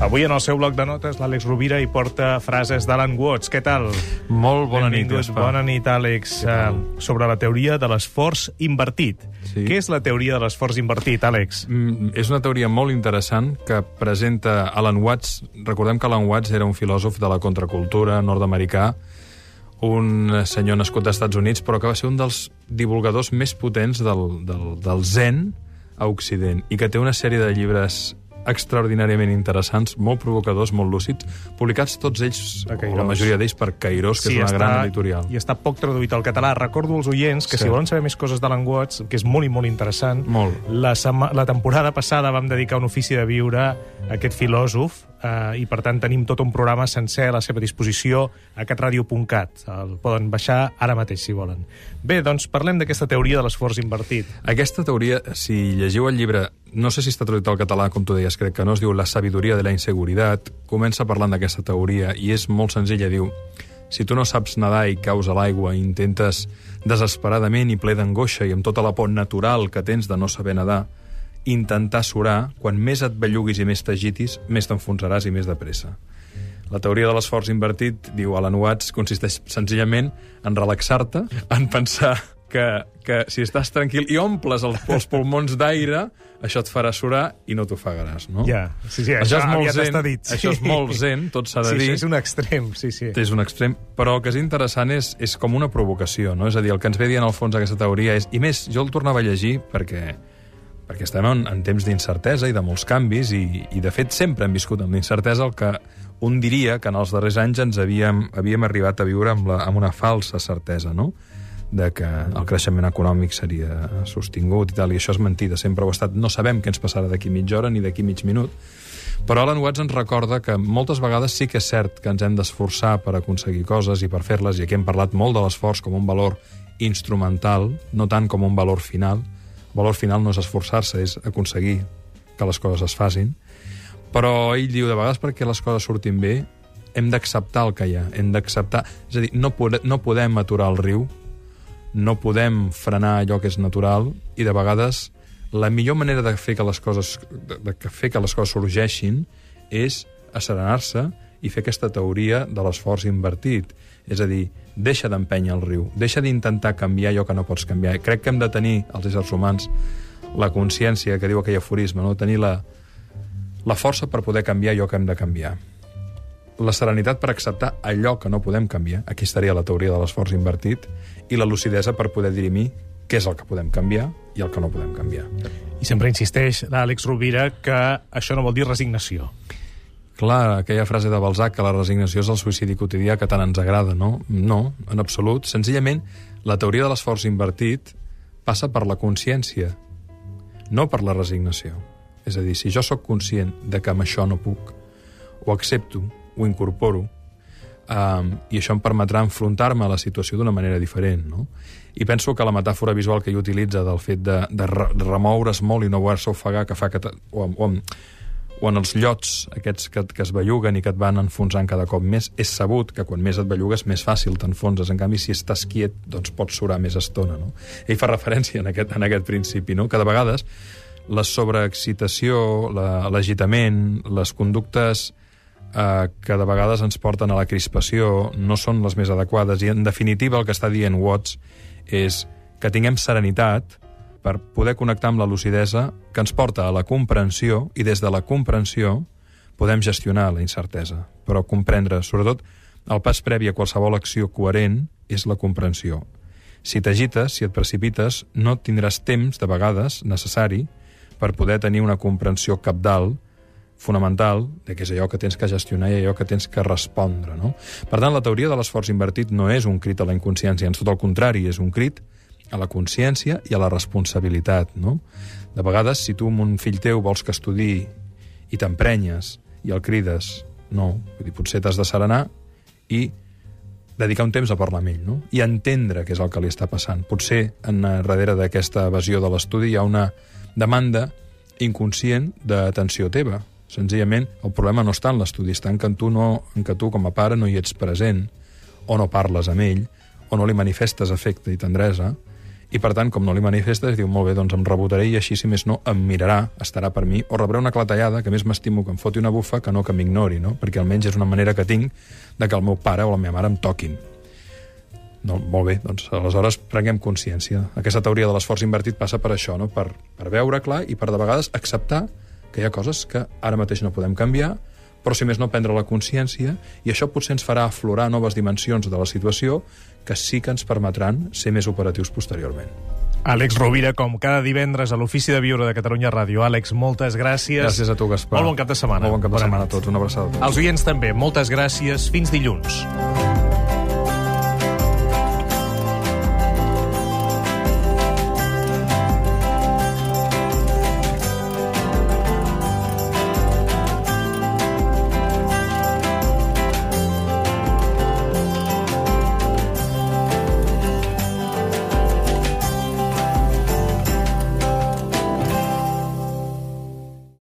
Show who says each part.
Speaker 1: Avui en el seu bloc de notes l'Àlex Rovira hi porta frases d'Alan Watts. Què tal?
Speaker 2: Molt bona nit,
Speaker 1: Benvingut.
Speaker 2: Gaspar.
Speaker 1: Bona nit, Àlex. Uh, sobre la teoria de l'esforç invertit.
Speaker 2: Sí.
Speaker 1: Què és la teoria de l'esforç invertit, Àlex?
Speaker 2: Mm, és una teoria molt interessant que presenta Alan Watts. Recordem que Alan Watts era un filòsof de la contracultura nord-americà, un senyor nascut als Estats Units, però que va ser un dels divulgadors més potents del, del, del zen a Occident i que té una sèrie de llibres extraordinàriament interessants, molt provocadors, molt lúcids, publicats tots ells, o la majoria d'ells, per Cairós, que és una gran editorial.
Speaker 1: I està poc traduït al català. Recordo als oients que
Speaker 2: Sí.
Speaker 1: si volen saber més coses d'Alan Watts, que és molt i molt interessant,
Speaker 2: Molt.
Speaker 1: La, sema... la temporada passada vam dedicar un ofici de viure a aquest filòsof eh, i, per tant, tenim tot un programa sencer a la seva disposició a catradio.cat. El poden baixar ara mateix, si volen. Bé, doncs parlem d'aquesta teoria de l'esforç invertit.
Speaker 2: Aquesta teoria, si llegiu el llibre, no sé si està traduït al català, com tu deies, crec que no, es diu La sabidoria de la inseguridad, comença parlant d'aquesta teoria i és molt senzilla, diu si tu no saps nedar i caus a l'aigua i intentes desesperadament i ple d'angoixa i amb tota la por natural que tens de no saber nedar, intentar surar, quan més et belluguis i més t'agitis, més t'enfonsaràs i més de pressa. La teoria de l'esforç invertit, diu Alan Watts, consisteix senzillament en relaxar-te, en pensar que, que si estàs tranquil i omples els, els pulmons d'aire, això et farà surar i no t'ofegaràs, no?
Speaker 1: Ja, sí, sí,
Speaker 2: això,
Speaker 1: això
Speaker 2: és molt zen,
Speaker 1: dit, sí.
Speaker 2: això és molt zen, tot s'ha de
Speaker 1: sí,
Speaker 2: dir.
Speaker 1: Sí, és un extrem, sí, sí.
Speaker 2: És un extrem, però el que és interessant és, és com una provocació, no? És a dir, el que ens ve dient al fons aquesta teoria és... I més, jo el tornava a llegir perquè, perquè estem en, en temps d'incertesa i de molts canvis i, i, de fet, sempre hem viscut amb l'incertesa el que un diria que en els darrers anys ens havíem, havíem arribat a viure amb, la, amb una falsa certesa, no?, de que el creixement econòmic seria sostingut i tal, i això és mentida, sempre ho ha estat. No sabem què ens passarà d'aquí mitja hora ni d'aquí mig minut, però Alan Watts ens recorda que moltes vegades sí que és cert que ens hem d'esforçar per aconseguir coses i per fer-les, i aquí hem parlat molt de l'esforç com un valor instrumental, no tant com un valor final. El valor final no és esforçar-se, és aconseguir que les coses es facin. Però ell diu, de vegades perquè les coses surtin bé, hem d'acceptar el que hi ha, hem d'acceptar... És a dir, no, no podem aturar el riu, no podem frenar allò que és natural, i de vegades la millor manera de fer que les coses, de, de fer que les coses sorgeixin és asserenar-se i fer aquesta teoria de l'esforç invertit. És a dir, deixa d'empènyer el riu, deixa d'intentar canviar allò que no pots canviar. Crec que hem de tenir, els éssers humans, la consciència que diu aquell aforisme, no? tenir la, la força per poder canviar allò que hem de canviar. La serenitat per acceptar allò que no podem canviar, aquí estaria la teoria de l'esforç invertit, i la lucidesa per poder dirimir què és el que podem canviar i el que no podem canviar.
Speaker 1: I sempre insisteix l'Àlex Rovira que això no vol dir resignació.
Speaker 2: Clar, aquella frase de Balzac que la resignació és el suïcidi quotidià que tant ens agrada, no? No, en absolut. Senzillament, la teoria de l'esforç invertit passa per la consciència, no per la resignació. És a dir, si jo sóc conscient de que amb això no puc, ho accepto, ho incorporo, um, i això em permetrà enfrontar-me a la situació d'una manera diferent, no? I penso que la metàfora visual que ell utilitza del fet de, de, re, de remoure's molt i no voler-se ofegar, que fa que... O, o, o en els llots aquests que, que es belluguen i que et van enfonsant cada cop més, és sabut que quan més et bellugues més fàcil t'enfonses. En canvi, si estàs quiet, doncs pots surar més estona. No? Ell fa referència en aquest, en aquest principi, no? que de vegades la sobreexcitació, la- l'agitament, les conductes eh, que de vegades ens porten a la crispació no són les més adequades i en definitiva el que està dient Watts és que tinguem serenitat per poder connectar amb la lucidesa que ens porta a la comprensió i des de la comprensió podem gestionar la incertesa, però comprendre, sobretot, el pas previ a qualsevol acció coherent és la comprensió. Si t'agites, si et precipites, no tindràs temps, de vegades, necessari, per poder tenir una comprensió capdalt, fonamental, de què és allò que tens que gestionar i allò que tens que respondre. No? Per tant, la teoria de l'esforç invertit no és un crit a la inconsciència, ens tot el contrari, és un crit a la consciència i a la responsabilitat. No? De vegades, si tu amb un fill teu vols que estudi i t'emprenyes i el crides, no, vull dir, potser t'has de serenar i dedicar un temps a parlar amb ell, no? I entendre què és el que li està passant. Potser en darrere d'aquesta evasió de l'estudi hi ha una demanda inconscient d'atenció teva. Senzillament, el problema no està en l'estudi, està en que, tu no, en que tu, com a pare, no hi ets present, o no parles amb ell, o no li manifestes afecte i tendresa, i per tant, com no li manifestes, diu, molt bé, doncs em rebotaré i així, si més no, em mirarà, estarà per mi, o rebré una clatellada, que més m'estimo que em foti una bufa que no que m'ignori, no? Perquè almenys és una manera que tinc de que el meu pare o la meva mare em toquin. No, molt bé, doncs aleshores prenguem consciència. Aquesta teoria de l'esforç invertit passa per això, no? per, per veure clar i per de vegades acceptar que hi ha coses que ara mateix no podem canviar, però si més no prendre la consciència, i això potser ens farà aflorar noves dimensions de la situació que sí que ens permetran ser més operatius posteriorment.
Speaker 1: Àlex Rovira, com cada divendres a l'Ofici de Viure de Catalunya Ràdio. Àlex, moltes gràcies.
Speaker 2: Gràcies a tu, Gaspar.
Speaker 1: Molt bon cap de setmana.
Speaker 2: Molt bon cap de
Speaker 1: Bona
Speaker 2: setmana
Speaker 1: nit.
Speaker 2: a tots. Una abraçada a tots.
Speaker 1: Els oients també, moltes gràcies. Fins dilluns.